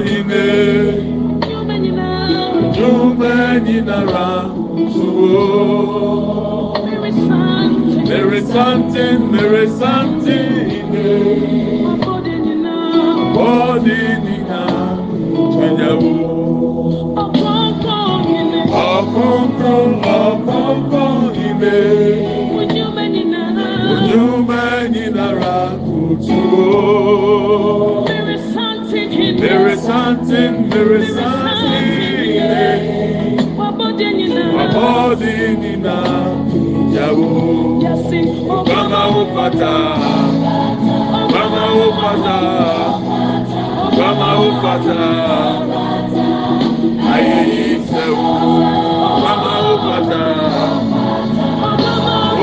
ime. Juma nyinara suo Mere something, mere something ime. Body nina Twenyawo Ọkùnkùn ọkùnkùn ime Juma nyinara There is something, there is something. Wabodi nina, yawo. Obama upata, Obama upata, Obama upata. Aye isewu, Obama upata,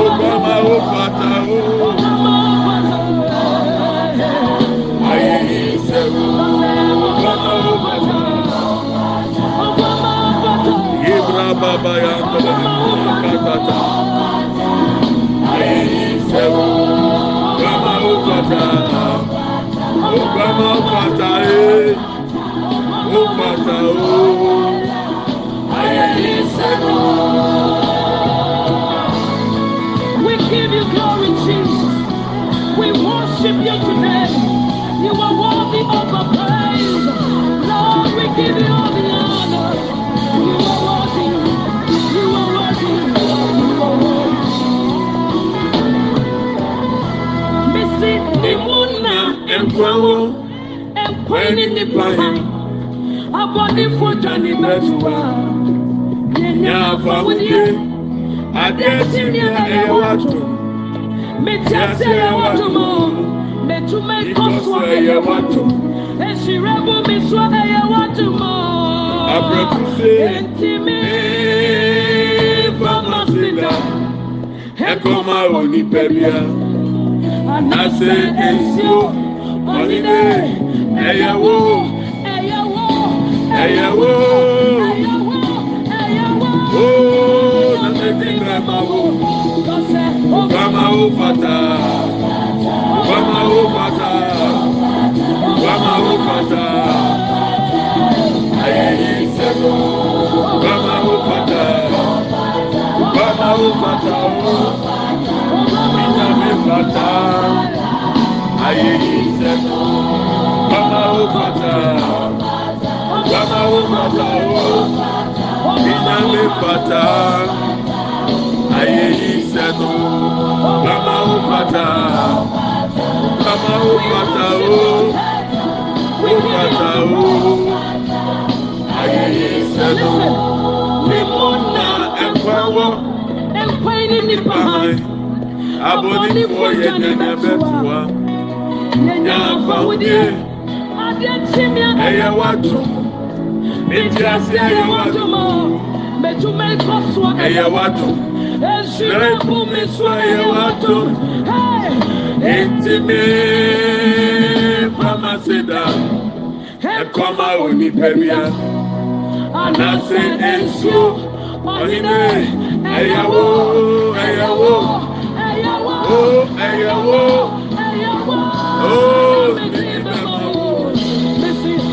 Obama upata. Baba ya ndọlọ ní kakata Ayé yìí sẹ́wó Gbama wo pata Ó gbama wo awo ẹni nípa yìí abọ́nífò jọ̀ni mẹ́tùwá yẹnyẹ àfọwúdiẹ adéṣì ní ẹ̀yẹwà tó mẹtí àti ẹ̀yẹwà tó mọ́. Mẹtùmẹ́ kọ́sù ẹ̀yẹwà tó èsì rẹ̀ bú mi sọ ẹ̀yẹwà tó mọ́. Abẹ́kùsẹ̀ ẹ̀ntìmí fọmọ́sílẹ̀ ẹ̀kọ́ máa wò ní pẹ̀lú ẹ̀. Àná ṣe èso ọ̀nìdè ẹ̀yẹ̀wò. Ẹ̀yẹ̀wò. Ẹ̀yẹ̀wò. Ó nàmẹ́bí gbàmà wò gbàmà wò bàtà gbàmà wò bàtà gbàmà wò bàtà ayẹyẹ ìṣẹ́gun gbàmà wò bàtà gbàmà wò bàtà ó mi nà mi ayé ìṣẹ́gun bàbá ó bàtà bàbá ó bàtà ó ìdálé bàtà. Ayé ìṣẹ́gun bàbá ó bàtà bàbá ó bàtà ó ó bàtà ó ayé ìṣẹ́gun mímú náà ẹ̀kọ́ ẹ̀wọ́. Ẹ̀kọ́ ẹ̀ní nípa abọ́nífọ̀ yẹn ní ẹ̀bẹ̀ tiwa nyamfa wudie adeɛ kyimia ɛyɛ wadum nti ase ɛyɛ wadum mɛtuma ikɔ soɔ ɛyɛ wadum nsira ibu mi soɔ ɛyɛ wadum nti mi fama se da ɛkɔma onipa eya anase nsuo ɔhene ɛyɛwo ɛyɛwo ɛyɛwo ɛyɛwo. Oh,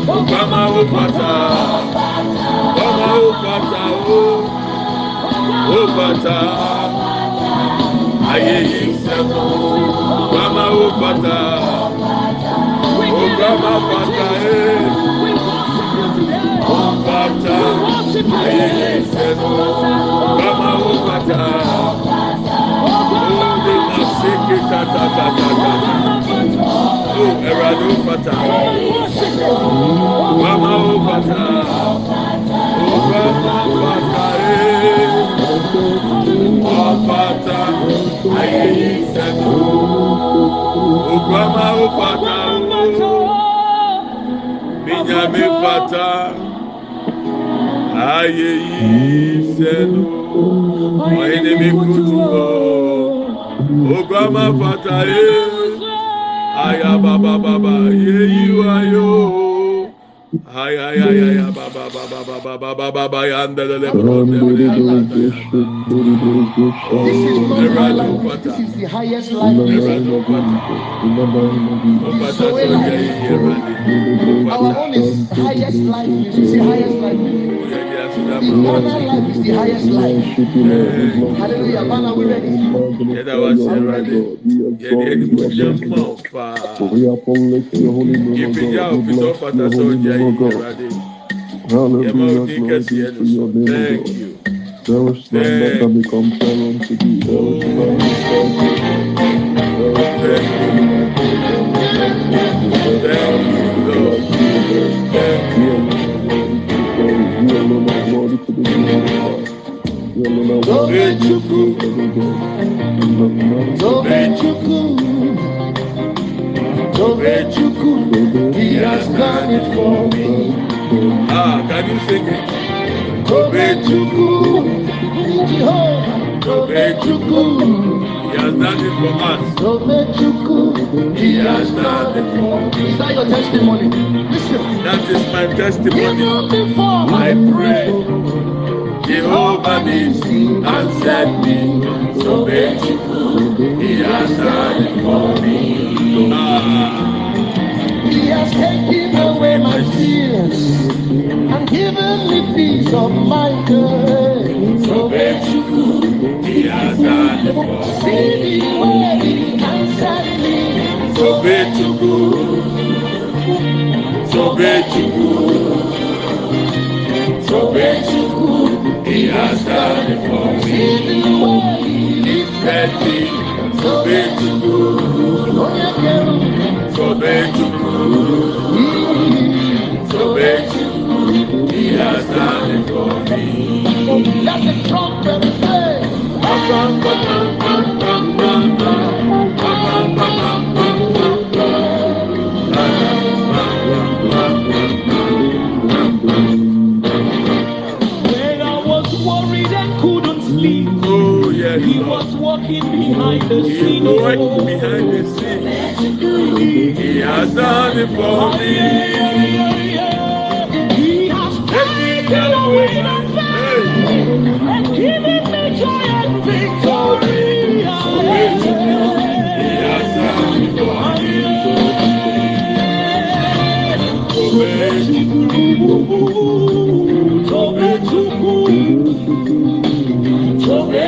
Obama Obata, Obama Obata, Obata, Aye Yisemo, Obama Obata, Obama Obata, Obata, Aye Yisemo, Obama Obata, Obama Obata, Obama Obata, Eradu, Fata, Mama O Fata, O Fata O Fata, Ayeyi Sẹ́nu, O Mama O. Fata, Binyami Fata, Ayeyi Sẹ́nu, Oyin ni mi kutu o, O Mama Fata, Ayeyi. Aya baba baba ye you ayo. Ay ay ay ay baba baba baba baba baba yanda lele This is the highest life. Our own is highest life. This is the highest life. Eternal life is the highest life. Hallelujah. Man, are we ready? Thank you. There is none that can be compared unto thee. There is none that can be compared unto thee. Tobechukwu. Tobechukwu. He has done it for me. ah can you sing it Tobechukwu. Tobechukwu. he has done it for us Tobechukwu. He has done it for me. Is that your testimony? Listen. that is my testimony Even before I pray. Jehovah Nissi answered me. So Tobechukwu he has it for me ah. He has taken away my fears and given me peace of mind. So He has it for me. see he me. So so Tobechukwu, so Tobechukwu, He has done it for me. He's ready. So big to do. So big to do. So big to do. He has done it for me. That's a trumpet. Hey. behind the scene. He's working behind the scene. He has done it for me. He has taken away my pain and given me joy and victory. He has done it for me. Tobe chukwu, tobe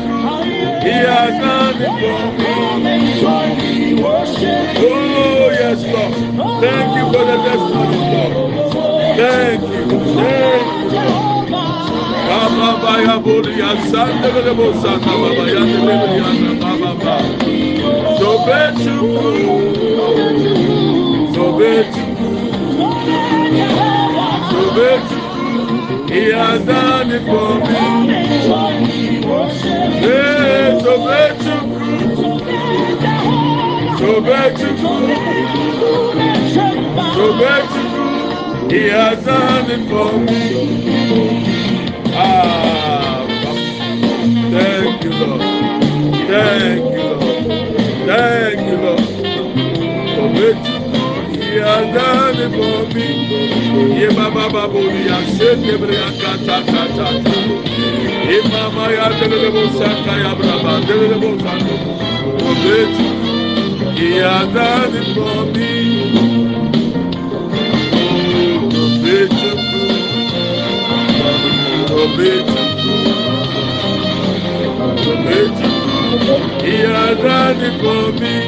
He has it for me. Oh yes, Lord. Thank you for the testimony, Lord. Thank you, thank you. Baba baya bori ya sande bele bo sanda baba ya de bele ya na baba ba. So beautiful, so beautiful, so beautiful. He has done it for me. He has done it for me. Ah, thank you, Lord. Thank you, Lord. Thank you, Lord. For beautiful, He has done it for me. Ye baba babu He has done it for me. Oh, Imamaya Delebosaca e Abraba Delebosaca. Promete que a dade por mim. Promete tu. Promete tu. Promete tu. E a dade por mim.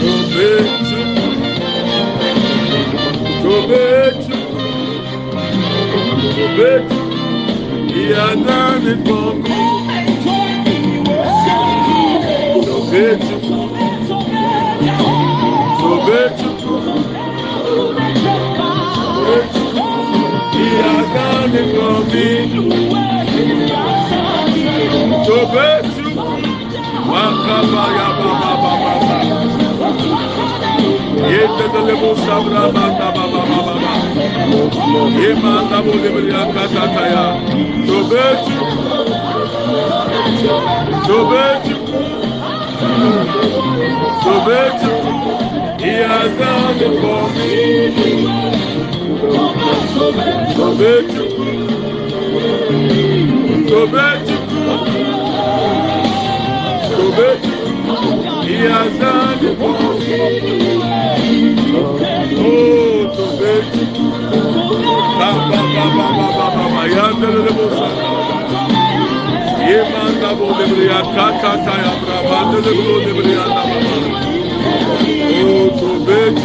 Promete o Promete sorvete e andando em fome. Sorvete, sorvete, sorvete e andando em fome. Sorvete, macabaia, babababá. E ele tenta levantar, babababá. Ima tabo lebelia kasataya. Tobetu. Tobetu. Tobetu. He has done it for me. Tobetu. Tobetu. Tobetu. He has done it for me. Oh, Tobetu. Yemanda bo debriya kaka taya brava delebro debriya na mama. Oh, tobet,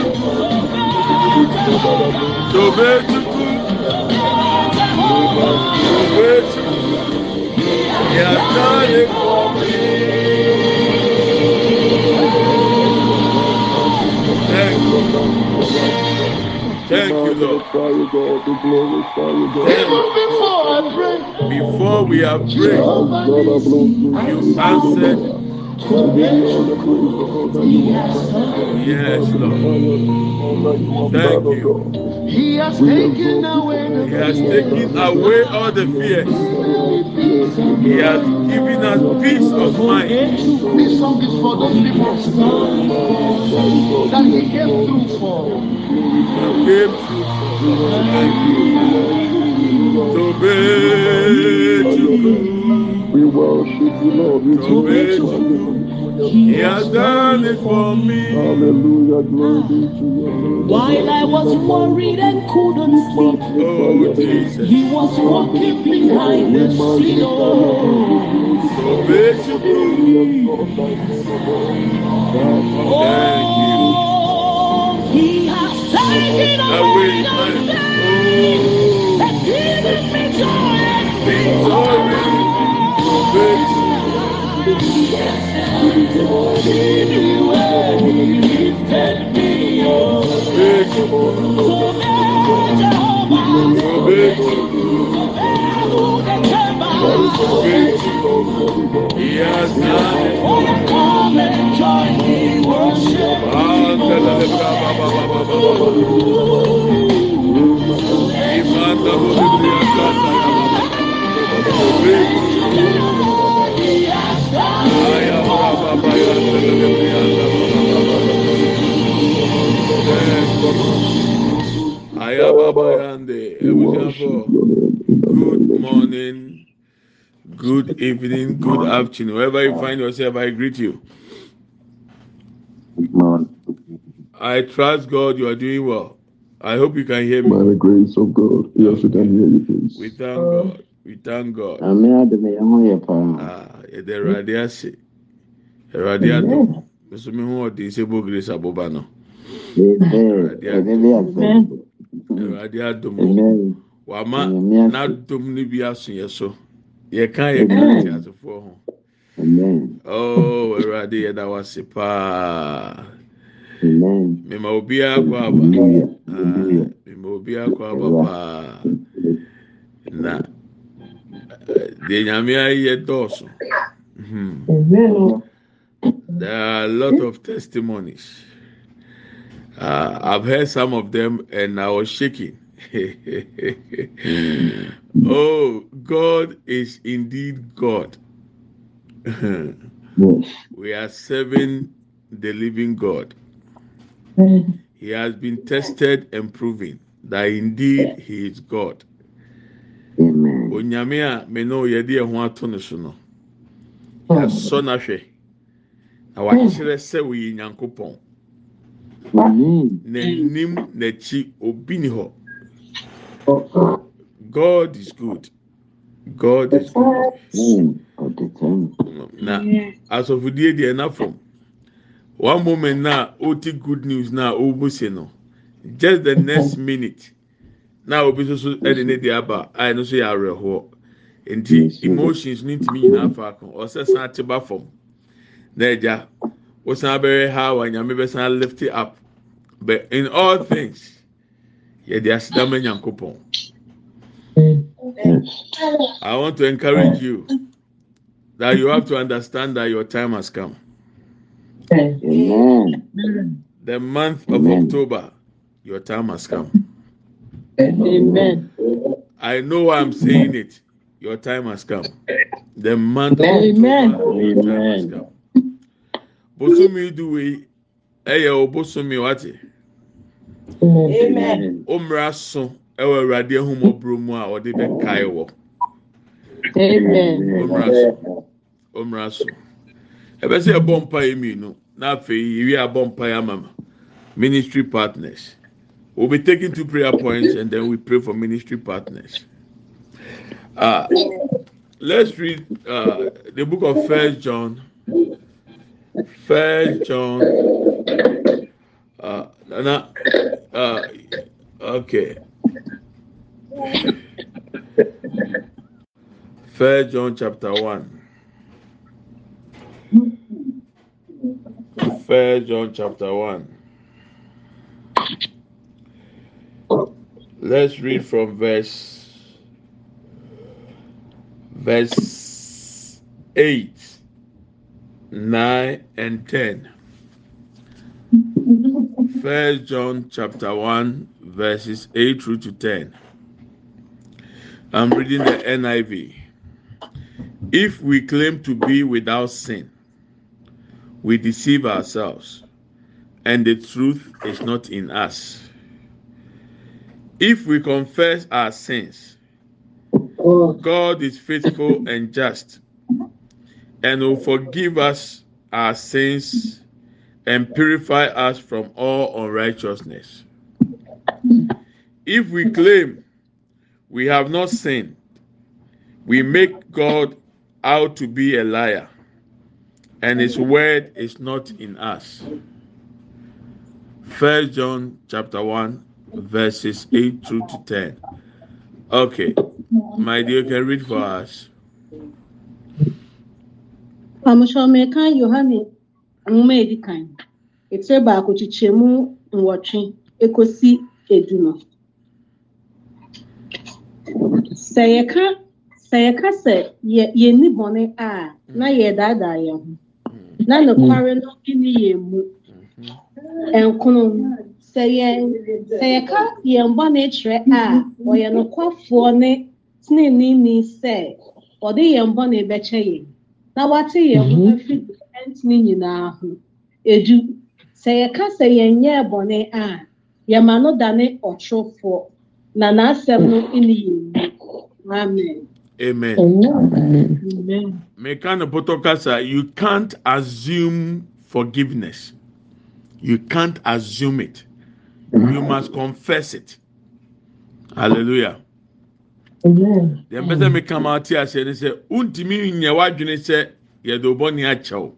tobet, tobet, yata yeko. Thank you, Lord. Glorify. We glorify you, before I pray, Before we have prayed, Jehovah God, I bless Nissi, you. answered. To give you all the praise, God, that you are God. Yes, Lord. magnify your name, all that you have Thank you. He has taken away He has taken away all the fears. Taken away fears, He has given us peace of mind. peace, God. This song is for those people We magnify you, God. that he came exalt through your for. name. We You glorify you. came through for We us. worship Thank you. you. We worship you. We worship you. We magnify your name. Chuku. We worship you, Lord. We Tobe glorify your Chuku. Name for your He has done it for me. Hallelujah. Glory be to your name, While I was worried and couldn't sleep, Oh. Jesus. he was walking magnify your name. behind the scene. magnify your name. We glorify your Tobe name, O God. We Chuku. exalt thy name, O God. Rabba, Thank you. Oh, he has taken Away away my the oh and given me joy and victory. Akata ya the Good name of Jesus. morning, good evening, good afternoon. Wherever you find yourself, I greet you. I trust God you are doing well. I hope you can hear me. By the grace of God. Yes, we can hear you, please. We thank God. We thank God. Ame adum yɛ ho yɛ paa. Ah, yɛde Awurade ase. Awurade adom. Nso mi hu ɔde nse bo grace aboba no. Bebe, ebe bi asɛ. Awurade adom. Amen. Wama Nyame ase. n'adom no bi aso yɛ so. Yɛka yɛ ka Amen. te asefoɔ ho. Amen. Oh, Awurade yɛda wase paa. Mema obiara kɔ aba. Hallelujah. Ah, Hallelujah. Mema obiara kɔ aba paa. Na deɛ nyame ayɛ dɔɔso. Hmm. There are a lot of testimonies. Uh, I've heard some of them and I was shaking. oh, God is indeed God. Yes. we are serving the living God. He has been tested and proven that indeed He is God. Amen. Onyame a me no yɛde ɛho ato ne so no. Yɛasɔ n'ahwɛ. Na wakyerɛ sɛ wɔyɛ Nyankopɔn. N'anim n'akyi obi ni hɔ. God is good. God is good. Na asɔfodie deɛ na fam. One moment na oti good news na ɔwɔ se no. Just the next minute. Na obi nso so ɛde ne deɛ aba a ɛno nso yɛ awerɛhoɔ. Nti emotions ne ntumi nyinaa faako. Ɔsɛ san te ba fam. Na ɛgya. Wosan bɛyɛ ha wa nyame bɛsan lift it up. But in all things, yɛde aseda ma nyankopɔn. Yes. I want to encourage you that you have to understand that your time has come. Amen. The month of Amen. October, your time has come. Amen. I know I'm saying it. Your time has come. The month of Amen. October, your time has come. Bosomi duwe ɛyɛ o bosomi wate. Amen. Omra so ɛwɔ awurade ahomɔburo mu a ɔde bɛkae wɔ. Amen. Omra so. Omra so. Ɛbɛ sɛ ɛbɔ mpa yɛ mmienu na afei yɛwie abɔ mpa yɛ ama ma. Ministry partners. We'll be taking two prayer points and then we pray for ministry partners. Uh, let's read uh, the book of First John. First John. Uh, na- uh, okay. First John chapter one. First John chapter one. Let's read from verse verse 8, 9, and 10. First John chapter 1, verses 8 through to 10. I'm reading the NIV. If we claim to be without sin, we deceive ourselves, and the truth is not in us. If we confess our sins, God is faithful and just and will forgive us our sins and purify us from all unrighteousness. If we claim we have not sinned, we make God out to be a liar, and his word is not in us. First John chapter 1 verses 8 through to 10. Okay, my dear, can read for us. Pamusɔmeka Yohane nwoma a edi kan, etire baako kyekyɛ mu nwɔtwe ekosi edu no. Sɛ yɛka sɛ yɛka sɛ a na yɛdaadaa yɛn ho, na nokware no nni yɛn mu. Nkono sɛ yɛn sɛ yɛka yɛn bɔne kyerɛ a ɔyɛ nokwafoɔ ne teneneeni sɛ ɔde yɛn bɔne bɛkyɛ yɛn na wate yɛn ho mhm. afiri ɛntene nyinaa ho edu sɛ yɛka sɛ yɛnyɛɛ bɔne a yɛma no dane ɔtorofoɔ na n'asɛm no nni yɛn mu amen. Amen. amen. Meka no bɔtɔ kasa, you can't assume forgiveness. You can't assume it. You must confess it. Hallelujah. Deɛ mpɛ sɛ meka ma ate aseɛ ne sɛ wontumi nyɛ w'adwene sɛ yɛde wo bɔne akyɛw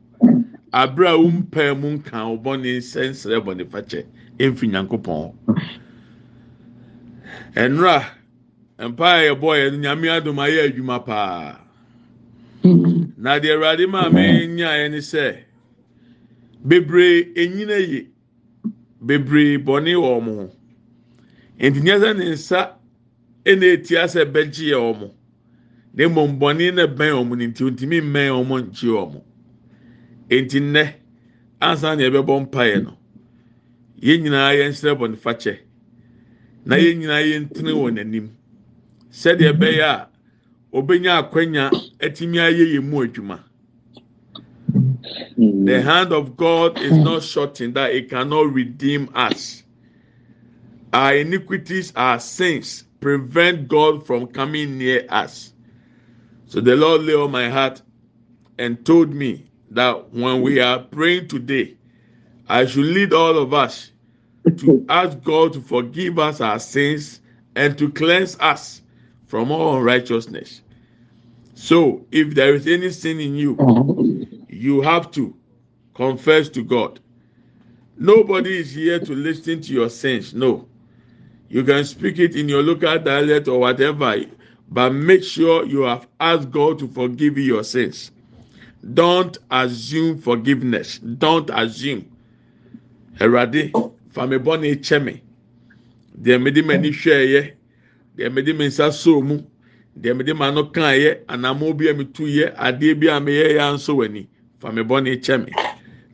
abere a wompaa mu nka wo bɔne nsɛ nsrɛ bɔne fakyɛ ɛmfi nyankopɔn ɛnora mpaa yɛbɔ yɛ no nyame adom ayɛ adwuma paa. Na deɛ awurade maa me nyaeɛ ne sɛ bebree enyina ye bebree bɔne wɔ ɔmo ho. Nti sɛ ne nsa ɛna eti asɛ bɛgye yɛ ɔmo na mmom bɔne na bɛn ɔmo ne nti ntumi mmɛn ɔmo nkye ɔmo nti nnɛ ansa na yɛbɛbɔ mpaeɛ no yɛn nyinaa yɛn nsrɛ bɔne fakyɛ na yɛn nyinaa yɛn tene wɔ n'anim. Sɛdeɛ ɛbɛyɛ a obenya akwanya atumi ayɛ yɛn mu adwuma. The hand of God is not shortened that it cannot redeem us. Our iniquities our sins prevent God from coming near us. So the Lord lay on my heart and told me that when we are praying today, I should lead all of us to ask God to forgive us our sins and to cleanse us from all unrighteousness. So if there is any sin in you, you have to confess to God. Nobody is here to listen to your sins. No. You can speak it in your local dialect or whatever, but make sure you have asked God to forgive you your sins. Don't assume forgiveness. Don't assume. Erade, fami bɔne kyɛ me. Deɛ mede m'ani hwɛɛyɛ, deɛ mede me nsa soo mu, deɛ mede m'ano bi metu yɛ, adeɛ bi a meyɛ yɛ anso w'ani. Fami bɔne kyɛ me.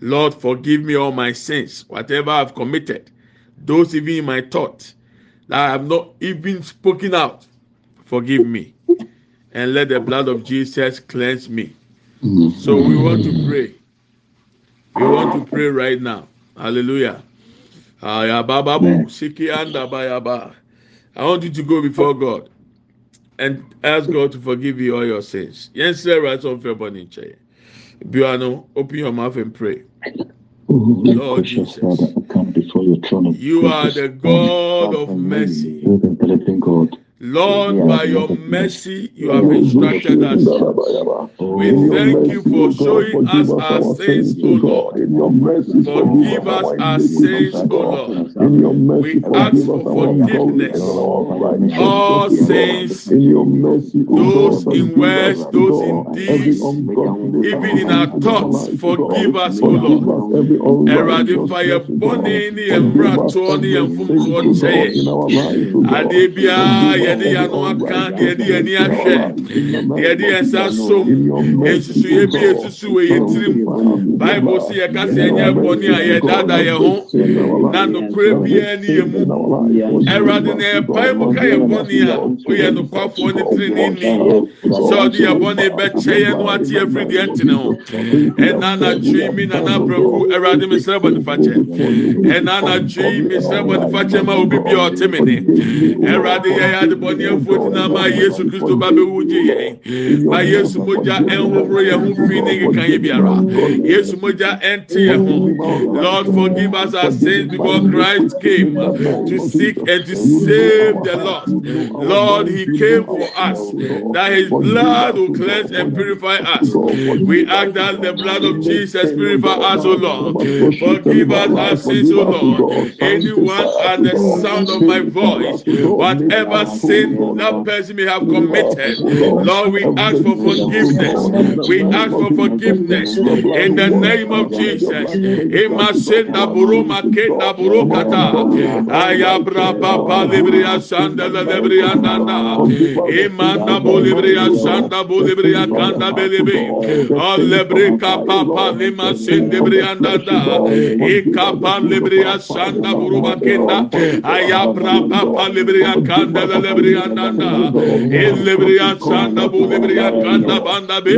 Lord, forgive me all my sins, whatever I've committed, those even in my thought that I have not even spoken out, forgive me. And let the blood of Jesus cleanse me. So we want to pray. We want to pray right now. Hallelujah. I want you to go before God and ask God to forgive you all your sins. Yes, sir, right on February. Open your mouth and pray. Lord Jesus, you are the God of mercy. Lord, by your mercy, you have instructed us. We thank you for showing us our sins, O Lord. Forgive us our sins, O Lord. We ask for forgiveness. All sins, those in words, those in deeds, even in our thoughts, forgive us, O Lord. Erade fire bɔnne ne yɛn mmeratoɔ ne yɛn mfomsoɔ kyɛɛ. Adeɛ biara yɛde yɛn ano aka deɛ yɛde yɛn ani ahwɛ deɛ yɛde yɛn nsa som esusuye bi esusu wɔ yɛn tirim baibu si yɛ kasa yɛn nyɛ a yɛdada yɛn ho na nukuri biara yɛn mu ɛwurade na yɛpae mu ka yɛn bɔnne a oyɛ nukwafoɔ ne tiri ne ni sɛ ɔde yɛn bɔnne bɛkyɛ yɛn no ate afiri deɛ ntene ho ɛna anatwi mi nana abiraku ɛwurade mi srɛ bɔ nifa kyɛ ɛna anatwi mi srɛ bɔ nifa kyɛ ma obi bi a ɔte mi ɛwurade yɛ yɛ ade bɔnne afuo ti na ma yesu kristo ba bɛ wu gye yɛn ma yesu mogya ɛnhohoro yɛn ho fi ne nkeka yɛ biara yesu mogya ɛnte yɛn ho lord forgive us our sins because christ came to seek and to save the lost. Lord he came for us that his blood will cleanse and purify us. We ask that the blood of jesus purify us o lord. Forgive us our sins o lord. Anyone at the sound of my voice whatever sin that person may have committed lord we ask for forgiveness we ask for forgiveness in the name of jesus imasenda buruma kenda burukata ayabra papa libria sanda libria nana imanda bolibria sanda bolibria kanda belebe alebrika papa lima sendibria nanda ikapa libria sanda buruma kenda ayabra papa libria kanda libria nanda ilibria sanda bolibria kanda banda be.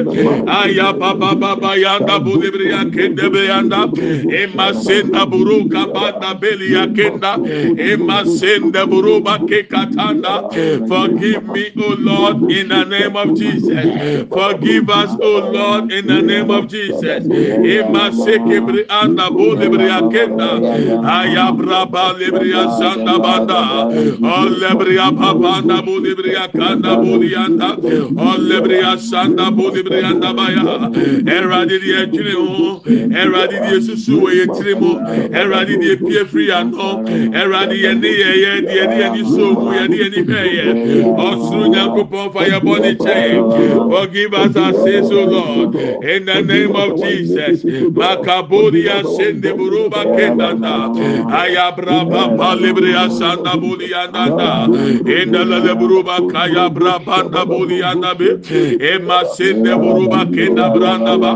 Ayababa baba yanda bolibria kende be yanda. Imasenda buruka banda belia kenda imasenda buruba ke katanda. Forgive me o lord in the name of jesus. Forgive us o lord in the name of jesus. Bri anda bolibria kenda ayabra balibria sanda banda Manda budi briya kanda budi yanda. Olle briya sanda budi briya da baya. Eradi diye etini o. Eradi diye susu ve yetini mu. Eradi diye pie free yanda. Eradi yeni ye ye diye diye ni soğumu ye diye ni pe ye. Osuru nyankupon fire body chain. Forgive us our sins O Lord. In the name of Jesus. Makabudiya sende buruba kendanda. Ayabraba palibriya sanda budi yanda. In the yala de buruba kaya braba da boli anda be e buruba kenda branda ba.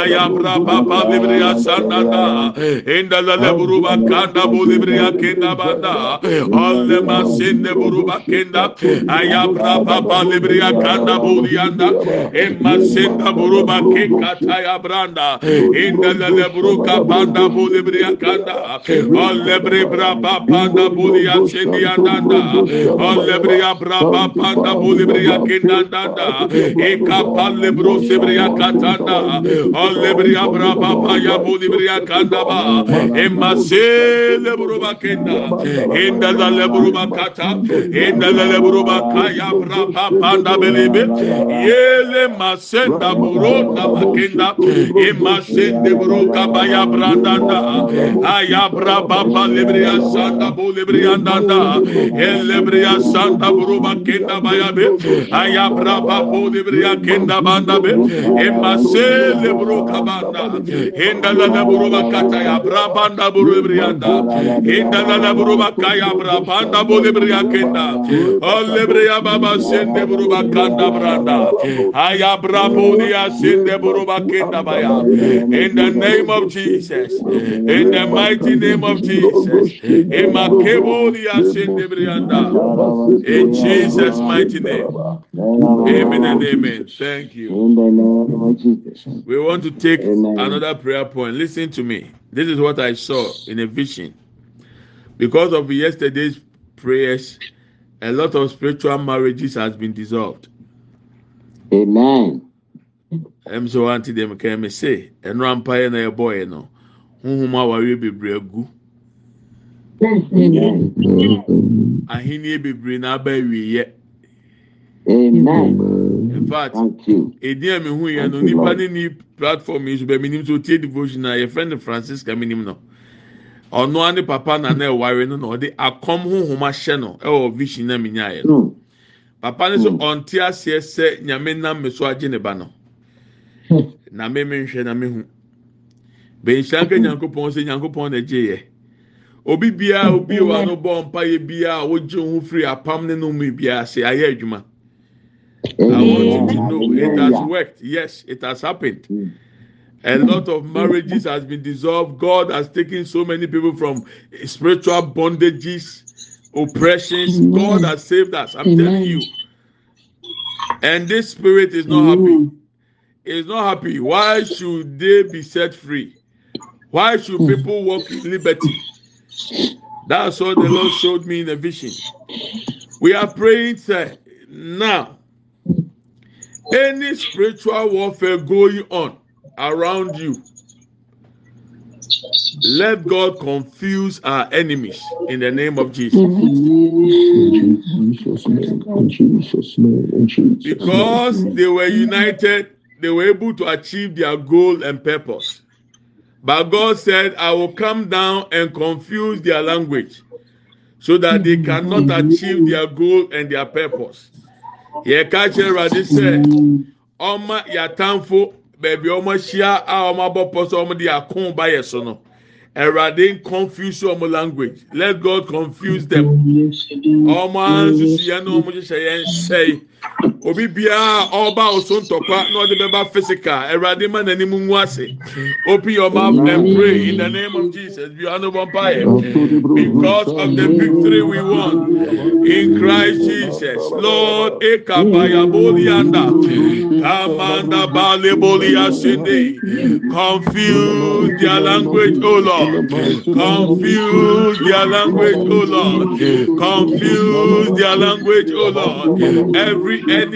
Aya braba pa libre asanda da. Enda la de buruba kanda boli bre kenda banda. Alle masin de buruba kenda. Aya braba pa libre kanda boli anda. E masin buruba kenda taya branda. Enda la de buruka banda boli bre kanda. Alle bre braba banda boli asenda anda alle lebreya braba panda bolebreya kendanda eka e, palle bro sebreya katanda alebreya braba paya bolebreya kandaba emase lebruba kenda enda da lebruba kata enda da. Lebruba kaya braba panda belebe yele masenda bro da makenda emase e, e, de bro kabaya brandanda aya braba palle lebreya sanda bolebreya danda elebreya sanda Santa Buruba Kenda Bayabe, Ayabraba Bodibria Kenda Bandabe, Emase Lebro Kabanda, Indala Buruba Kataya Brabanda Burubrianda, Indala Buruba Kaya Brabanda Bodibria Kenda, Olebria Baba Sende Buruba Kanda Branda, Ayabrabodia Sende Buruba Kenda Baya, in the name of Jesus, in the mighty name of Jesus, Emakebudia Sende Brianda. In Jesus mighty name amen and amen thank you we want to take another prayer point. Listen to me. This is what I saw in a vision. Because of yesterday's prayers, a lot of spiritual marriages has been dissolved. Amen. I'm so anti them can me say, and rampire na boy no. Honhom aware bebree agu. Amen. Ahenie bebree na aba wiye. Amen. In fact, edi me hu yɛ no nipa ne ni platform yi so bɛ minim so tie devotion na yɛ friend Francis ka minim no. Ɔno ane papa na na ɛware no na ɔde akɔm honhom ahyɛ no ɛwɔ vision na mi nya yɛ no. Hmm. papa no so Mm. ɔnte aseɛ sɛ nyame nam me so agye ne ba no na me me nhwɛ na me hu bɛnhyia nka nyankopɔn sɛ nyankopɔn na gye yɛ obi biara obi wa no bɔ mpa yɛ biara a wogye wo ho firi apam ne no mu biara sɛ ayɛ adwuma I want you to know it has worked. Yes, it has happened. Mm. A lot of marriages has been dissolved. God has taken so many people from spiritual bondages, oppressions. God has saved us. I'm telling you. And this spirit is not happy. Is not happy. Why should they be set free? Why should people walk in liberty? That's what the Lord showed me in a vision. We are praying, sir, now. Any spiritual warfare going on around you, let God confuse our enemies in the name of Jesus. Because they were united, they were able to achieve their goal and purpose. But God said, I will come down and confuse their language so that they cannot achieve their goal and their purpose. Yɛka kyerɛ Awurade sɛ, ɔma yɛatamfo baabi ɔmo ahyia a ɔmo abɔ sɛ ɔmo de ako ba yɛ so no. Confuse ɔmo language. Let God confuse them. Ɔmo ansusuiɛ na ɔmo hyehyɛ yɛn nsɛe. Obi biara a ɔba ɔso ntɔkwa na ɔde bɛba physical. Awurade ma n'anim ngu ase. Open your mouth and pray in the name of Jesus. Be honorable by because of the victory we won in Christ Jesus. Lord, ekabaya bolianda, kamanda bale bolia sinde. confuse their language, O Lord. Confuse their language, O Lord. Confuse their language, O Lord. Every enemy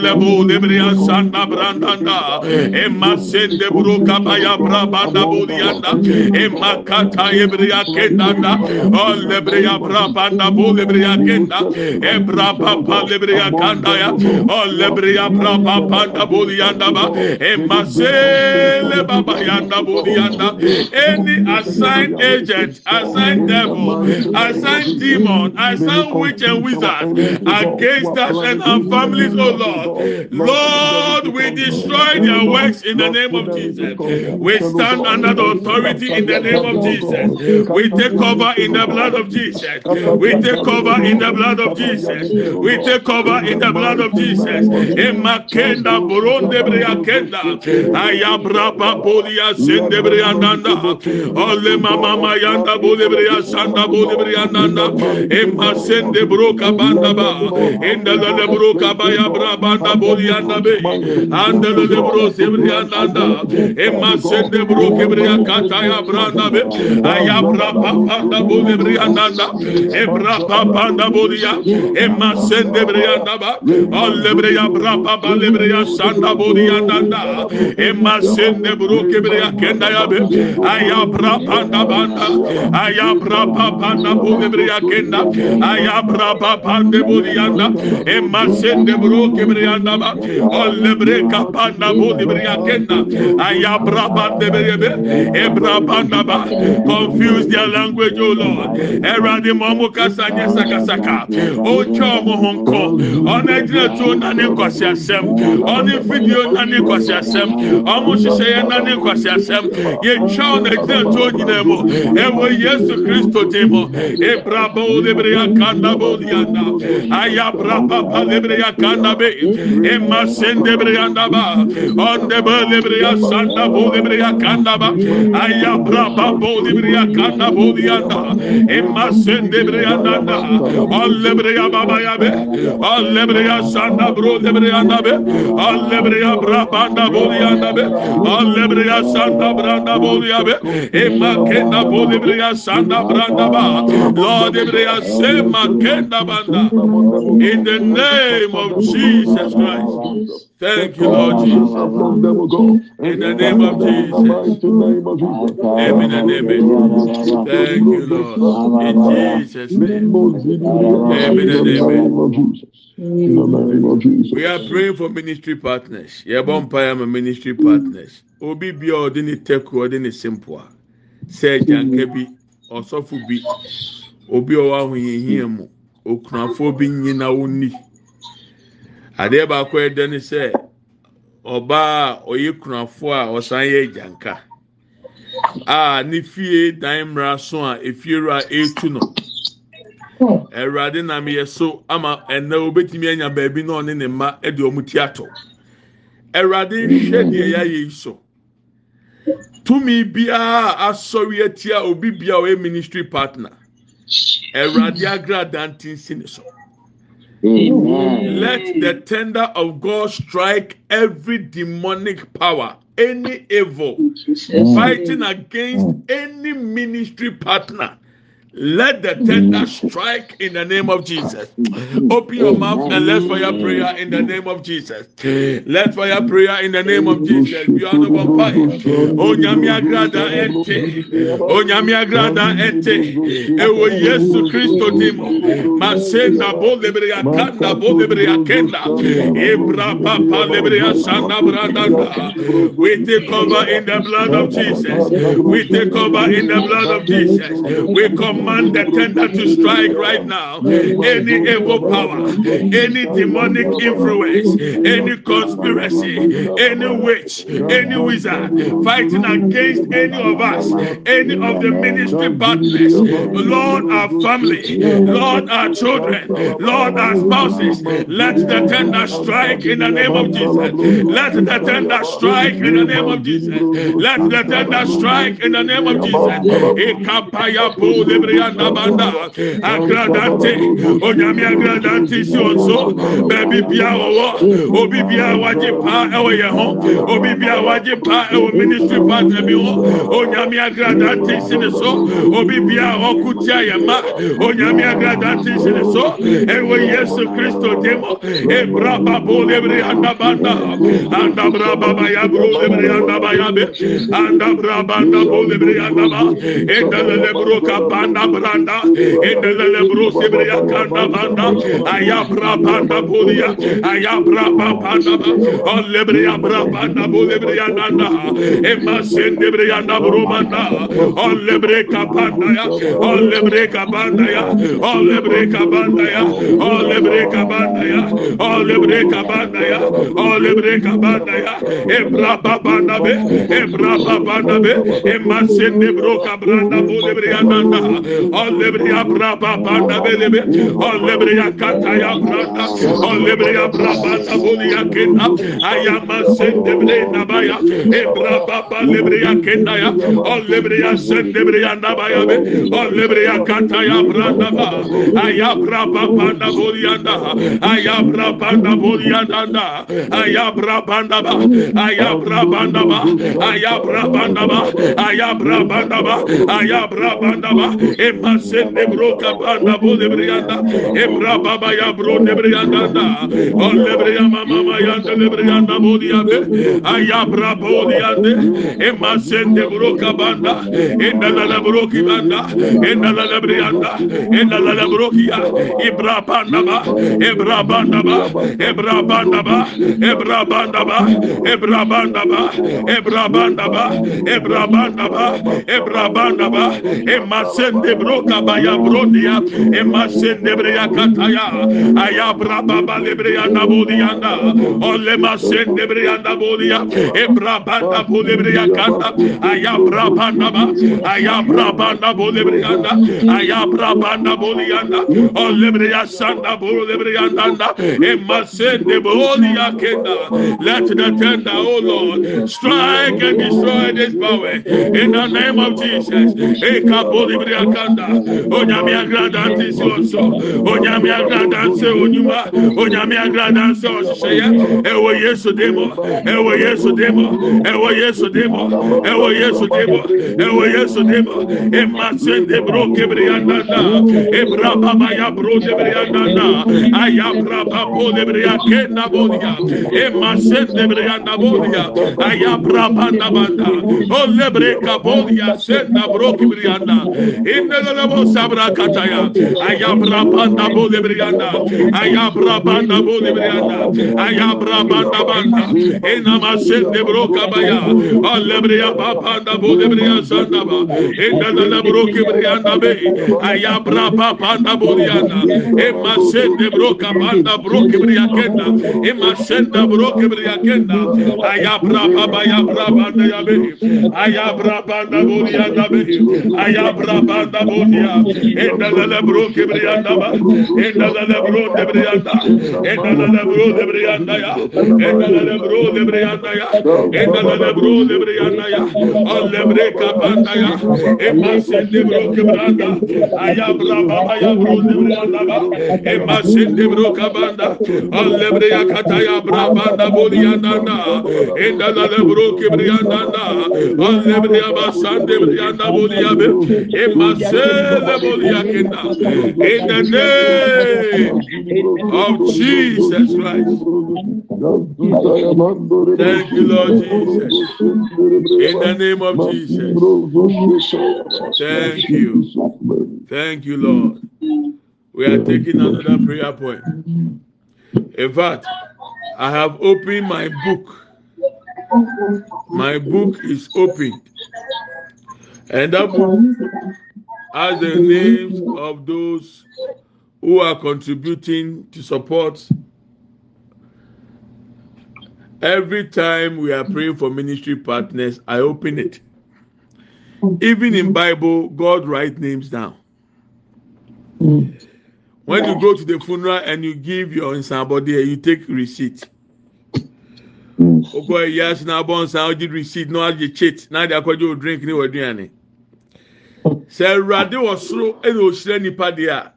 lebu libria sanda brandanda. Emma sende bruka baya brabanda bolianda. Emma kata ibria kendanda. All lebria brabanda bolibria kenda. Ebra papa libria kanda ya. All lebria braba panda bolianda ba. Emma sele baba yanda bolianda. Any assigned agent, assigned devil, assigned demon, assigned witch and wizard against us and our families, oh Lord. Lord, we destroy their works in the name of Jesus. We stand under the authority in the name of Jesus. We take cover in the blood of Jesus. We take cover in the blood of Jesus. We take cover in the blood of Jesus. Emakenda buronde briakenda. Ayabra papolia sende briandanda. Ole mama mayanda bole sanda bole briandanda. Emasende broka banda ba. Endele le broka yanda bol yanda be anda de bro sebri yanda da e masen de bro kebri branda be aya bra pa pa da bol de bri yanda da e bra de bri yanda ba alle bri ya bra de bro kebri yakenda ya be aya bra pa da banda aya bra pa pa da bol de bri yakenda aya bra de bol yanda o cho mo honko. Ona gyina tuo na ne nkwasi asɛm ɔne video na ne nkwasi asɛm ɔmo hyehyɛ yɛn na ne nkwasi asɛm yɛtwa ɔna gyina tuo nyinaa mu ɛwɔ yesu kristo din mu ebraba o lebre ya kanda bo lianda aya braba pa lebre ya kanda be Emma sende ba. Onde böyle briya sanda bu briya kanda ba. Aya braba bu briya kanda bu yanda. Emma sende brianda da. Alle briya baba ya be. Alle briya sanda bro de brianda be. Alle briya braba da bu yanda be. Alle briya sanda branda bu ya be. Emma kenda bu briya sanda branda ba. Lord briya sema kenda banda. In the name of Jesus. Christ. Thank you Lord Jesus. in the name of Jesus. Amen and amen. thank you Lord. In Jesus name. Amen and amen. we are praying for ministry partners. Yɛbɔ mpaeɛ ma ministry partners. Obi bi a ɔde ne tɛku ɔde ne simple a sɛ gyanka bi ɔsɔfo bi. Obi a ɔwɔ ahoyehia mu. Okunafoɔ bi nyina onni adeɛ baako a ɛda ne sɛ ɔbaa a ɔyɛ kunafoɔ a ɔsan yɛ gyanka a ne fie dan mmara so a efiewura etu no. Awurade nam yɛ so ama ɛnna obetumi anya baabi na ɔne ne mma de wɔn ti ato awurade nhwɛ deɛ yɛayɛ yi so. Tumi biara asɔre atia obi bia a ɔyɛ ministry partner awurade agrada ntinsi ne so. Amen. Let the tender of God strike every demonic power, any evil fighting against any ministry partner. Let the tender strike in the name of Jesus. Open your mouth and let fire prayer in the name of Jesus. Let fire prayer in the name of Jesus. Be on the bonfire. Onyami agrada ente. Onyami agrada ente. Ewo Yesu. Masenda bo bo papa branda. We take over in the blood of Jesus. We take over in the blood of Jesus. We command the tender to strike right now. Any evil power, any demonic influence, any conspiracy, any witch, any wizard fighting against any of us, any of the ministry partners, Lord, our family, Lord, our children, Lord, our spouses, let the tender strike in the name of Jesus. Let the tender strike in the name of Jesus. Let the tender strike in the name of Jesus. yanda manda agradante onyame agradante si wɔn so baabi bia wɔwɔ obi bia wagye paa ɛwɔ yɛn ho obi bia wagye paa ɛwɔ ministry partner bi ho onyame agradante si ne so obi bia ɔko yɛn ma onyame agradante si ne so ɛwɔ yesu kristo dim ebra babo lebre yanda anda braba ba ya bro lebre yanda ba ya be anda braba anda bo lebre ba edalele bro kapanda banda branda edelele bro sebreya kanda banda aya bra banda bolia aya bra banda olebreya bra banda bolebreya nanda ema sendebreya na bro banda olebre kapanda ya olebre kapanda ya olebre kapanda ya olebre kapanda ya olebre kapanda ya olebre kapanda ya ebra babanda be ebra babanda be ema sendebro kabranda bolebreya nanda olebri abraba banda belebe. Olebri akata ya branda. Olebri abraba tabuli akenda ayama sendebre nabaya. Ebraba balebri akenda ya. Olebri sendebre nabaya be. Olebri akata ya branda ba. Ayabraba banda bolianda ayabraba banda bolianda ayabraba banda ba. Ayabraba banda ba. Ayabraba banda ba. Ayabraba banda ba. Ayabraba banda ba. emasende broka banda bo de brianda. Ebra baba ya bro de brianda da. O le mama ya de bo di ande. Bo di ande. Broka banda. Enda la la broki banda. Enda la la brianda. Enda la la broki ya. Ibra banda ba. Ebra banda ba. Ebra banda ba. Ebra banda ba. Ebra banda ba. Ebra banda ba. Ebra banda ba. Ebra banda ba. Emma sende lebroka baya brodia emasen debreya kataya. Aya braba ba lebreya na bodia na ole na bodia kata aya braba na ba aya braba na na aya braba na bodia na ole breya na kenda. Let the tender oh lord strike and destroy this power in the name of jesus Eka bolibria kanda onyame agrada nte si ɔsɔ onyame agrada nsɛ onyuma. Onyame agrada nsɛ ɔhyehyɛyɛ ɛwɔ yesu de mɔ ɛwɔ yesu de mɔ ɛwɔ yesu de mɔ ɛwɔ yesu de mɔ ɛwɔ yesu de mɔ emase de bro kebriya nanda ebra baba ya bro de briya nanda aya bra babo de briya kenda bodia. Emase de briya nabodia aya bra banda banda. O lebre kabodia senda bro kebriya nanda Indelebo sabra kataya. Ayabra banda bole brianda. Ayabra banda bole brianda. Ayabra banda banda. Enama sende broka baya. Alebria papanda bole brianda ba. Indelebo broki brianda be. Ayabra papanda bolianda. Ema sende broka banda broki briakenda. Ema sende broki briakenda. Ayabra baba yabra banda yabe. Ayabra banda bolianda be. Ayabra banda brianda bodia, enda la la bro ke brianda ba, enda la la bro de brianda, enda la la bro de brianda ya, enda la la bro de brianda ya, enda la la bro de brianda ya, alle bre ka banda ya, e masse de bro ke brianda, aya bra ba aya bro de brianda ba, e masse de bro ka banda, alle bre ya kata ya bra banda enda la la bro ke brianda nanda, alle bre ya ba sande brianda bodia be, in the name of Jesus Christ Thank you, Lord Jesus. In the name of Jesus. Thank you. Thank you, Lord. We are taking another prayer point. In fact, I have opened my book. My book is open. And that book has the names of those who are contributing to support every time we are praying for ministry partners i open it. Even in bible god write names down. When you go to the funeral and you give your nsabode you take receipt. Ogo na abọ nsa ọdị receipt na ọdị chit na adị akọjọ drink ni wọ aduane sɛ awurade wɔ soro ɛna ohyira nipa deɛ a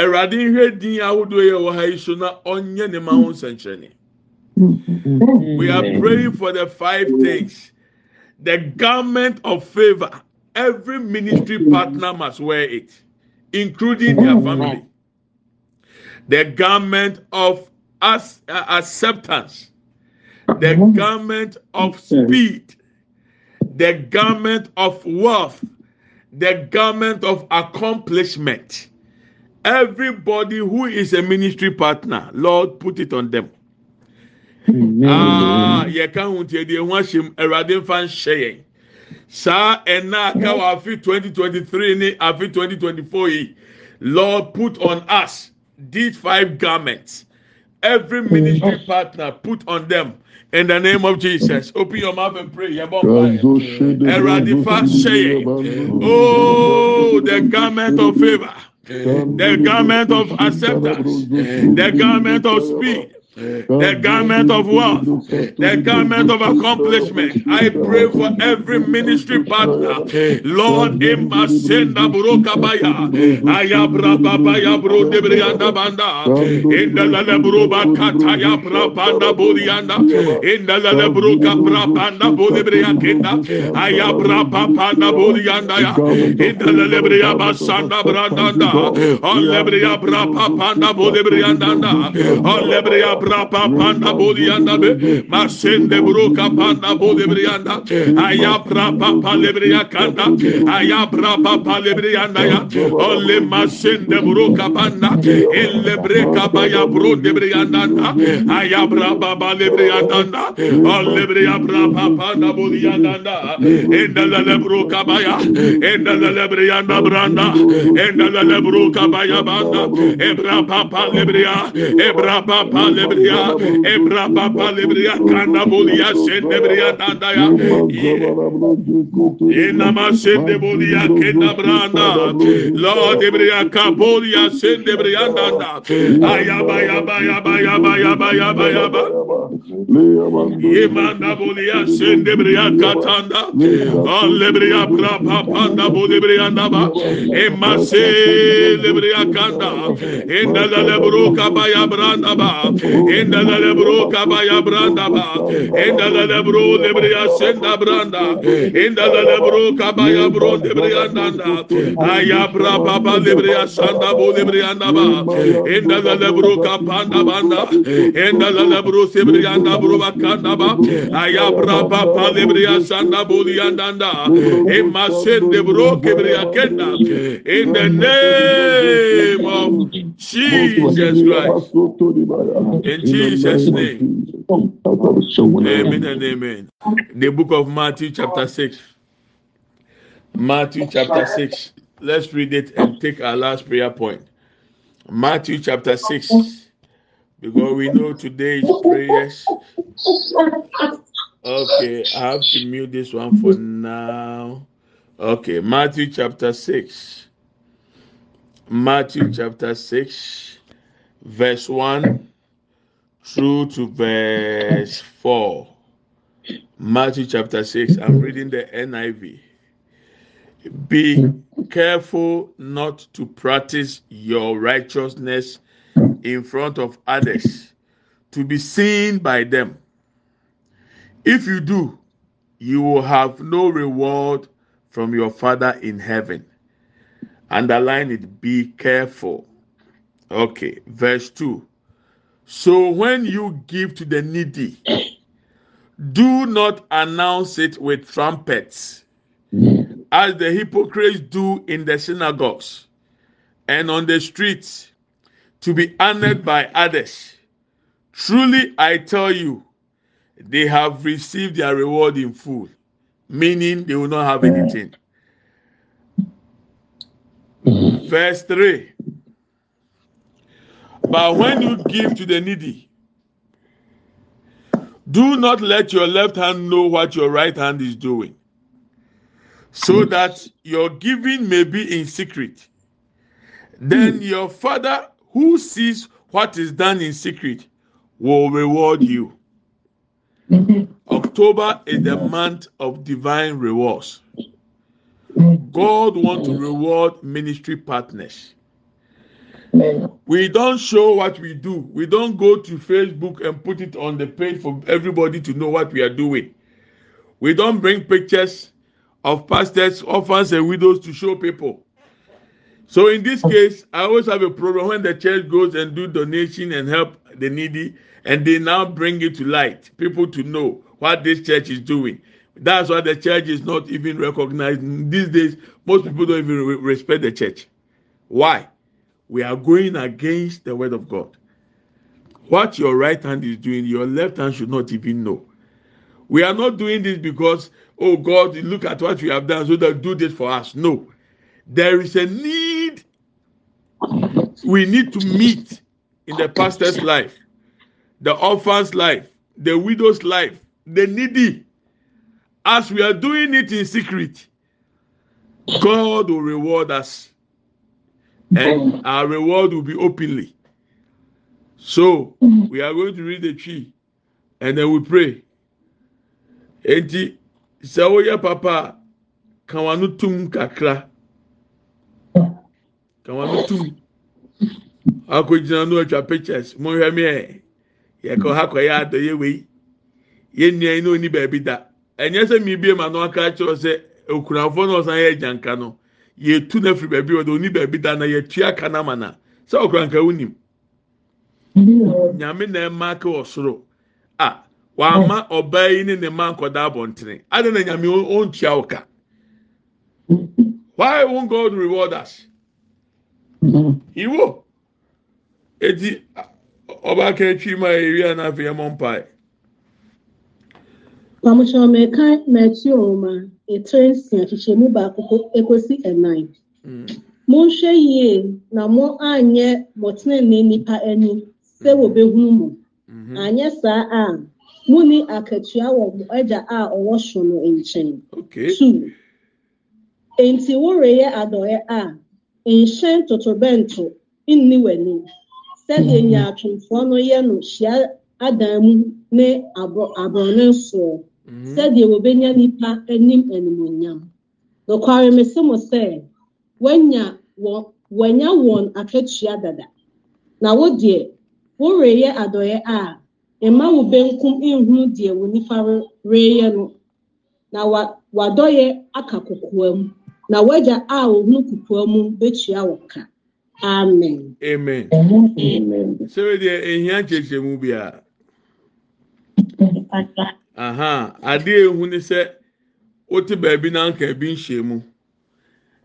awurade nhwɛ din ahodoɔ yɛ wɔ ha yi so na ɔnyɛ ne ma ho nsɛnkyerɛnne. We are praying for the five things. The garment of favor. Every ministry partner must wear it, including their family. The garment of as, uh, acceptance. The garment of speed. The garment of wealth. The garment of accomplishment. Everybody who is a ministry partner, Lord, put it on them. yɛka ho nti ɛdeɛ ho ahyɛm awurade mfa nhyɛ yɛn saa ɛna aka wɔ afi 2023 ne afi 2024 yi. Lord put on us these five garments. Every ministry partner put on them in the name of jesus open your mouth and pray yɛbɔ mpa awurade fa hyɛ yɛn oh the garment of favour the garment of acceptance the garment of speed. The garment of wealth, the garment of accomplishment. I pray for every ministry partner. Lord, Emma Senda Burokabaya, Ayabra Babaya Bro Debrianda Banda, in the Lebruba Kataya Brabanda Burianda, in the Lebruka Brabanda Bulibriakenda, Ayabra Papanda Burianda, in the Lebria Basanda Brandanda, on Lebria Brapanda Bulibrianda, on Lebria rapa panda bolianda be. Masende bruka panda bolebrianda ayapra papa lebriakanda ayapra papa lebrianda ya. Ole masende bruka panda. Elle breka baya bro lebrianda ayapra papa lebrianda ole briapra papa na bolianda endala lebruka baya. Endala lebrianda branda. Endala lebruka baya banda. Ebra papa lebria ebra papa lebria Lebria, Ebra Baba Lebria, Kanabolia, Sendebria Nadaya, Enama Sendebolia, Kenabrana, Lord Ebria, Kabolia, Sendebria Nada, Ayaba, Yaba, Yaba, Yaba, Yaba, Yaba, Yaba, Yemana Bolia, Sendebria Katanda, Lebria, Brapa, Panda, Bolibria Naba, Emase, Lebria Kanda, Endala Lebruka, Bayabranda, enda la lebro kabaya branda ba. Enda la lebro lebria senda branda. Enda la lebro kabaya bro lebria nanda. Aya bra baba lebria sanda bo lebria naba. Enda la lebro kapanda banda. Enda la lebro sebria nda bro bakanda ba aya bra baba lebria sanda bo liandanda ema sende bro kebria kenda. İn the name of Jesus Christ in Jesus' name. Amen and amen. The book of Matthew, chapter 6. Matthew, chapter 6. Let's read it and take our last prayer point. Matthew, chapter 6. Because we know today's prayers. Okay, I have to mute this one for now. Okay, Matthew, chapter 6. Matthew, chapter 6, verse 1 through to verse 4. Matthew chapter 6. I'm reading the NIV. Be careful not to practice your righteousness in front of others to be seen by them. If you do, you will have no reward from your Father in heaven. Underline it. Be careful. Okay. Verse 2. So when you give to the needy, do not announce it with trumpets, as the hypocrites do in the synagogues and on the streets, to be honored by others. Truly, I tell you, they have received their reward in full, meaning they will not have anything. Verse 3. But when you give to the needy, do not let your left hand know what your right hand is doing, so hmm. that your giving may be in secret. Then hmm. your Father, who sees what is done in secret, will reward you. Hmm. October is the month of divine rewards. God wants to reward ministry partners. We don't show what we do. We don't go to Facebook and put it on the page for everybody to know what we are doing. We don't bring pictures of pastors, orphans, and widows to show people. So in this case, I always have a problem when the church goes and do donation and help the needy, and they now bring it to light, people to know what this church is doing. That's why the church is not even recognized. These days, most people don't even respect the church. Why? We are going against the word of God. What your right hand is doing, your left hand should not even know. We are not doing this because, oh God, look at what we have done, so that do this for us. No. There is a need we need to meet in the pastor's life, the orphan's life, the widow's life, the needy. As we are doing it in secret, God will reward us. And our reward will be openly. so we are going to read the tree and then we pray. Eti sɛ woyɛ papa ka wano tum kakra. Ka wano tum. Akɔgyina no atwa pictures. Mo hwɛ mi ɛ. Yɛkɔ ha kɔ yɛ adɔ yɛ wei. Yɛ nua yi na oni baabi da. Ɛnyɛ sɛ mi bie ma no aka kyerɛ sɛ okunafo na ɔsan yɛ gyanka no yɛtu na firi baabi ɔde oni baabi da na yɛtua ka na ma na sɛ ɔkuranka wunim nyame na ɛma ka wɔ soro a wama ɔbaa yi ne ne mma nkɔda abɔntene adi na nyame ɔntua wɔ ka why won't God reward us? Iwo. Eti ɔbaa ka etwi ma ewi anafe yɛ mɔ mpae. Matthew nwoma etire nsia kyekyɛmu baako ekosi ɛnan. Monhwɛ yie na mo anyɛ mɔtenenee nipa anim sɛ wɔbɛhunu mo. Anyɛ saa a muni akatua wɔ mo agya a ɔwɔ soro no nkyɛn. Two. Enti woreyɛ adɔeɛ a nhyɛn totorobɛnto nni w'anim. Sɛdeɛ nyaatwomfoɔ no yɛ no hyia adan mu ne abɔ aborɔne soɔ. Sɛdeɛ wobenya nipa anim animonyam. Nokware mese mo sɛ, wanya wɔ wanya wɔn akatua dada. Na wo deɛ, woreyɛ adɔeɛ a mma wo benkum nhunu deɛ wo nifa re- reyɛ no. Na wa w'adɔeɛ aka kokoa mu. Na w'agya a ohunu kokoa mu betua wo ka. Amen. amen Amen. sɛbi deɛ ehia kyerɛkyerɛmu biara aha adeɛ ehu ne sɛ wote baabi na nka ebi nhyɛ mu.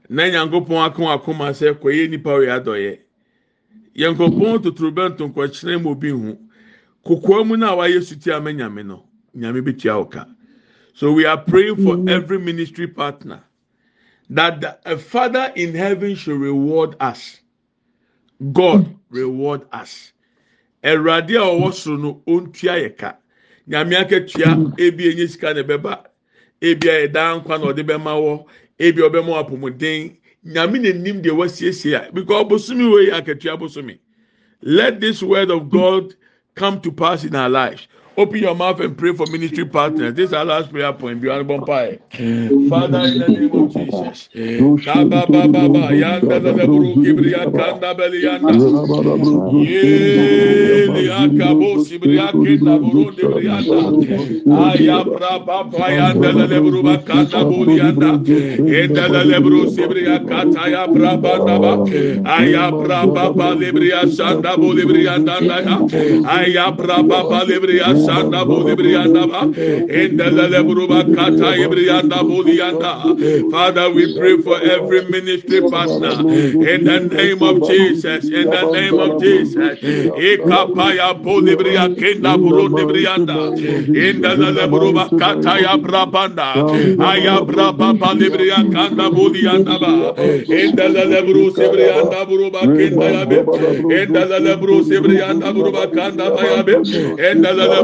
Na nyankopɔn wɔn akoma sɛ kɔyɛ nipa oyɛ adɔyɛ. Yankopɔn totorobɛnto nkɔkyerɛ mu obi hu kokoa mu na wayɛ suti ama nyame no nyame betua wo ka. So we are praying for every ministry partner. That the, a father in heaven should reward us. God mm. reward us. Awurade a ɔwɔ soro no ontua yɛ ka nyame akatua ebi enye sika na ɛbɛba. Ebi a yɛda nkwa na ɔde bɛma wɔ. Ebi a ɔbɛma apɔmuden nyame na nim deɛ wasiesie a because bosomi wei akatua bosomi let this word of god come to pass in our lives open your mouth and pray for ministry partners. This is our last prayer point. Honourable pie father in the name of jesus sanda buli briyanda ba. Enda la lebru bakata ibriyanda buli yanda. Father, we pray for every ministry partner in the name of Jesus. In the name of Jesus. Ikapaya polibriya kenda buru debriyanda. Inda la lebru bakata ya brabanda. Ayabra baba lebriya kanda buliyanda ba. Inda la lebru sibriyanda buru bakenda ya be. Inda la lebru sibriyanda buru bakanda ba ya be.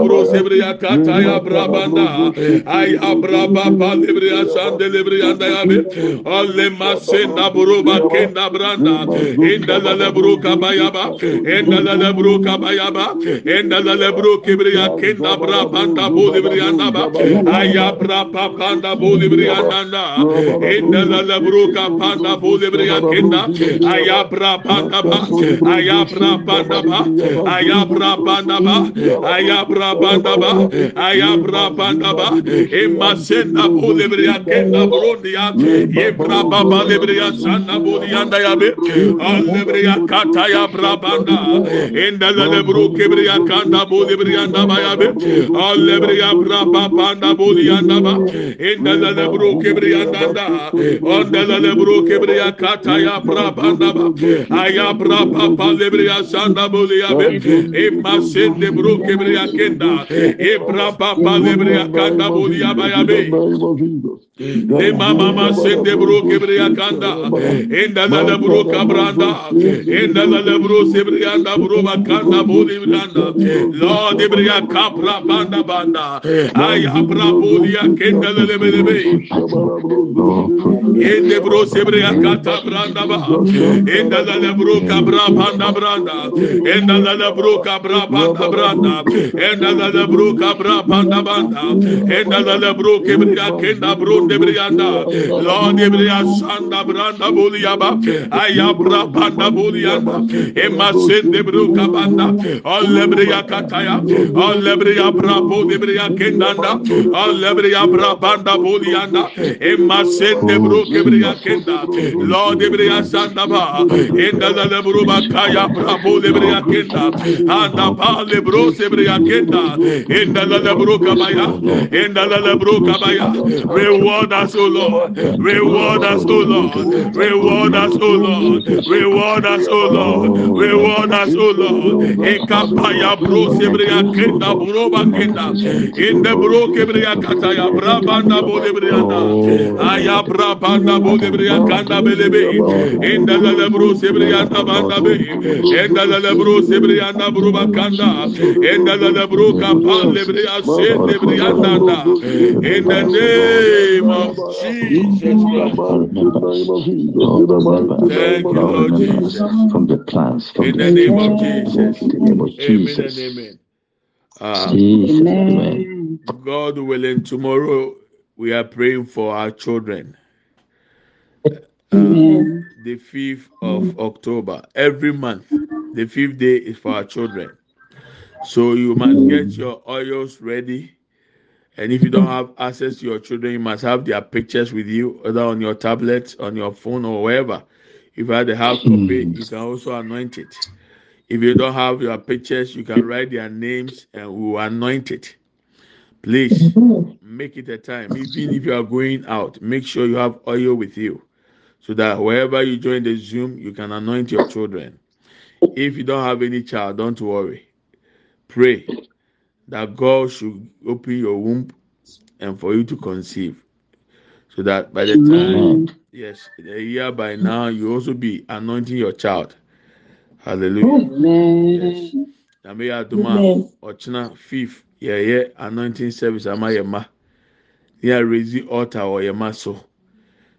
Labro Sebria Kataya Brabanda, I Abraba Palibria Sandelibria Dayabe, Ole Masenda Buruba Kenda Branda, Inda Lebru Kabayaba, Enda Lebru Kabayaba, Enda Lebru Kibria Kenda Brabanda Bolibria Naba, Ayabra Papanda Bolibria Nanda, Enda Lebru Kapanda Bolibria Kenda, Ayabra Pandaba, Ayabra Pandaba, Ayabra Pandaba, Ayabra pandaba ayabra pandaba emasenda bulebriya kenda burundiya yebra baba lebriya sana buliyanda yabe alebriya kata ya brabanda enda lebru kebriya kanda bulebriya da bayabe alebriya braba panda buliyanda ba enda lebru kebriya danda onda lebru kebriya kata ya brabanda ba ayabra baba lebriya sana buliyabe emasenda lebru kebriya kenda Hallelujah. Ebra papa lebrea kanda bodia bayabe. De mama ma sende bro kebrea kanda. Enda da da bro kabranda. Enda da da bro sebrea bro bakanda bodi branda. Lord ebrea kapra banda banda. Ay abra bodia kenda le lebe lebe. Ende bro sebrea kata branda ba. Enda da da bro kabra banda branda. Enda da da bro kabra banda branda. Enda la la bro kabra panda banda. Enda la la bro kebria kenda bro debrianda. Lord debria sanda branda boliaba. Ayabra banda bolianda. Ema sen debro kabanda. Olebria kataya. Olebria brabo debria kendanda. Olebria brabanda bolianda. Ema sen debro kebria kenda. Lord debria sanda ba. Enda la la bro bakaya brabo debria kenda. Anda ba lebro sebria kenda. Reward us, O Lord. Reward us, O Lord. Reward us, O Lord. Reward us, O Lord. Reward us, O Lord. Ekapaya bro sebreya kenda bro bakenda. Inde bro kebreya kataya brabanda bo debreya. Aya brabanda bo debreya kanda belebe. Inde lele bro sebreya tabanda be. Inde lele bro sebreya bro bakanda. Inde lele bro kapal lebria sende bria nanda in the name of Jesus Christ. Thank you, Lord Jesus. From the plans, from In the the name of schemes, Jesus. in the name of Amen Jesus. and amen. Uh, Jesus, amen. God willing, tomorrow we are praying for our children. Amen. The 5th of October. Every month, the fifth day is for our children. So you must get your oils ready. And if you don't have access to your children, you must have their pictures with you, either on your tablet, on your phone, or wherever. If you have the hard copy, hmm. you can also anoint it. If you don't have your pictures, you can write their names and we will anoint it. Please make it a time. Even if you are going out, make sure you have oil with you so that wherever you join the Zoom, you can anoint your children. If you don't have any child, don't worry. pray that God should open your womb and for you to conceive. So that by the time, mm. yes, the year by now, you also be anointing your child. Hallelujah. Amen. Yes. Amen. Aduma, Ochina, fifth, yeah, yeah, anointing service, Amayama. Yeah, raise the altar or Yama so.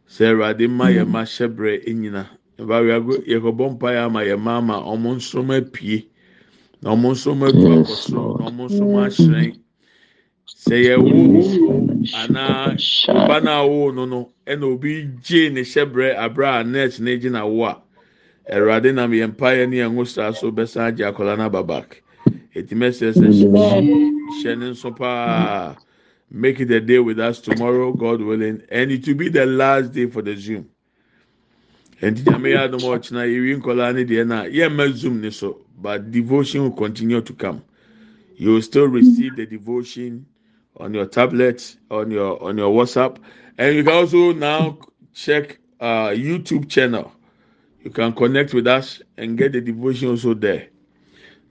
Sarah, the Mayama mm. Shebre, Inina. If I go, you go bump by Amayama, Omon Soma P. na ɔmo nso mo adu akɔ soro na ɔmo nso ahyerɛn. Sɛ yɛwo anaa ɔba no awo no no ɛna obi gye ne hyɛbrɛ abrɛ a net ne gye na wo a awurade nam yɛn mpa ne yɛn ho so bɛsan agye akɔla no aba back. Ɛtumi ɛsɛ sɛ hyɛ ne nso paa make it a day with us tomorrow god willing and it will be the last day for the zoom. Ɛnti nyame yɛ adom a ɔkyena yɛwie nkɔlaa ne deɛ no yɛmma zoom ne so. But devotion will continue to come. You will still receive the devotion on your tablet, on your on your WhatsApp, and you can also now check uh, YouTube channel. You can connect with us and get the devotion also there.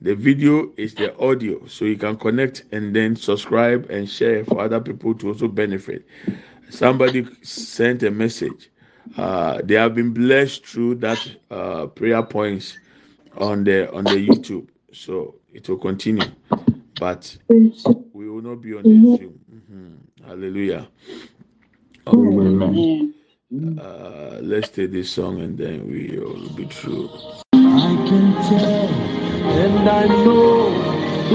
The video is the audio, so you can connect and then subscribe and share for other people to also benefit. Somebody sent a message. Uh, they have been blessed through that uh, prayer points on the on the YouTube, so it will continue. But we will not be on the Zoom. Mhm. Hallelujah. Okay. Uh, let's take this song and then we will be through. I can tell and I know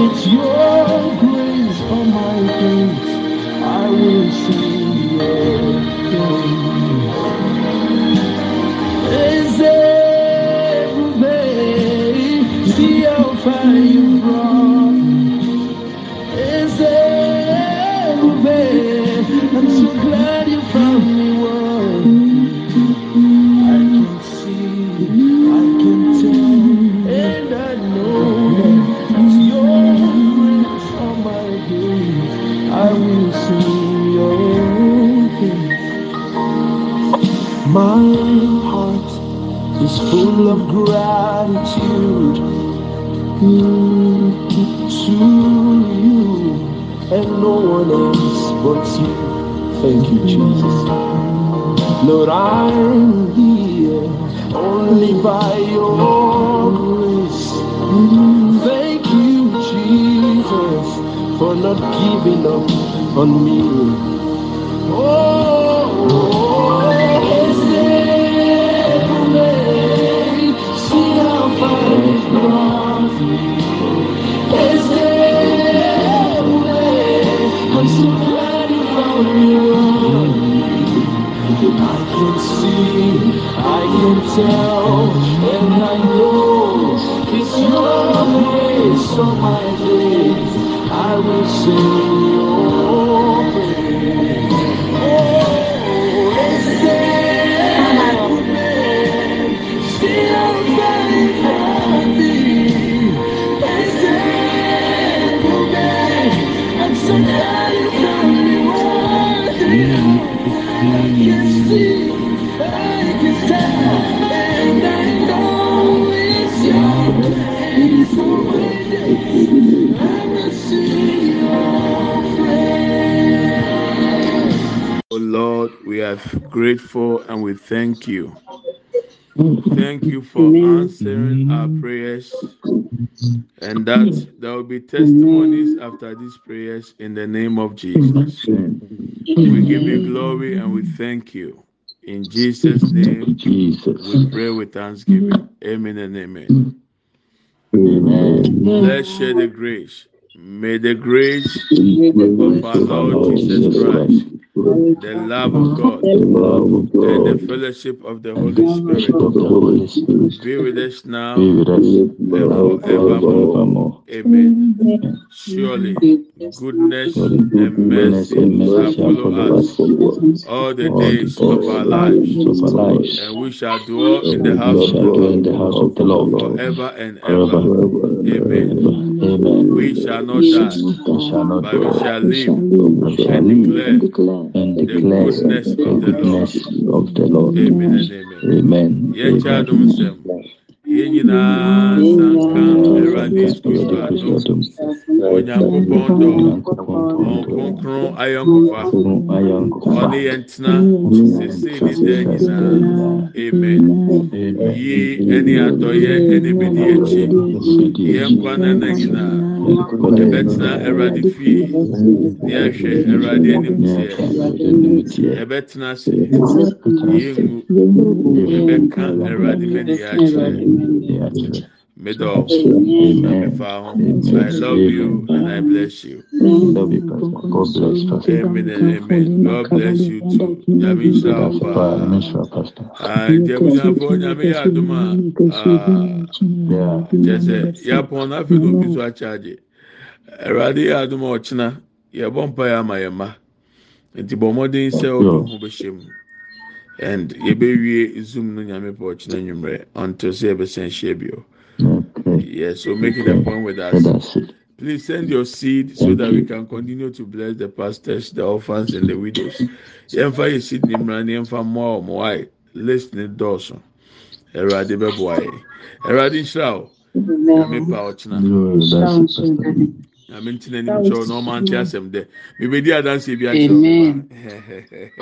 it's your grace on my face. I will see glad you found me one. I can see, I can tell, and I know it's your grace on my days. I will see your face. My heart is full of gratitude to you. and no one else but you. Thank you, Jesus. Lord, I'm here only by your grace. Thank you, Jesus, for not giving up on me. Oh, Tell, and I know it's your grace on my days. I will sing grateful and we thank you. Thank you for answering our prayers. And that there will be testimonies after these prayers in the name of Jesus. We give you glory and we thank you. In Jesus' name, we pray with thanksgiving. Amen and amen. Amen. Let's share the grace. May the grace Of our Lord Jesus Christ, the love of God, the love of and the fellowship of the Holy the fellowship of Spirit the Holy Spirit be with us now be with us and now and forevermore. forevermore. Amen. Surely, goodness and mercy shall follow us all the days days of our lives, of our lives. and we shall dwell in the house of the in Lord the house of the Lord forever and ever. Amen. Ever. Amen. We shall not die, We shall not but we shall live we shall live and live declare and the declare goodness the of the Lord. goodness of the Lord. Amen and amen. Amen. Yɛn kyɛ adom Amen. Nsɛm. Yɛn nyinaa nsanka Awurade Yesu Kristo adom. Onyankopɔn dɔ. Wɔn kronkron ayɔnkofa. Ɔne yɛn tena sese ne dan nyinaa. Amen. Yi ɛne adɔyɛ ɛne bedi akyi. Yɛn nkwa nana nyinaa. Yɛbɛtena Awurade fie. Ne ahwɛ Awurade anim teɛ. Yɛbɛtena ase. Yɛngu. Yɛbɛka Awurade mani yɛ akyerɛ. Middle. Amen. I love you and I bless you. Love you. God bless Pastor. Amen and amen. God bless you too. Nyame nhyira wo paa. Amen, Pastor. Ah, abusuafo nyame yɛ adom a ah, Yeah. kyerɛ sɛ yɛapɔn no afei na obi so akyagye. Awurade yɛ adom a ɔkyena yɛbɔ mpa yɛ ama yɛ mma. Nti bɔ mmɔden sɛ wo ho bɛhyɛ mu. And yɛbɛwie zoom no nyame pɛ ɔkyena nwummerɛ until sɛ yɛbɛsɛn hyɛ bio. Okay. Yes, so make it a point with us. us. Please send your seed so that we can continue to bless the pastors, the orphans, and the widows. Yɛmfa yɛ seed ni mmira ni yɛmfa mmoa wɔn wae list ni dɔɔso. Awurade bɛboa yɛ. Awurade nhyira o. Nyame pa ɔkyena. Glory, that's it, Pastor. Nyame ntina nim kyerɛw na ɔma nte asɛm dɛ. Mebedi adansi bi akyerɛw.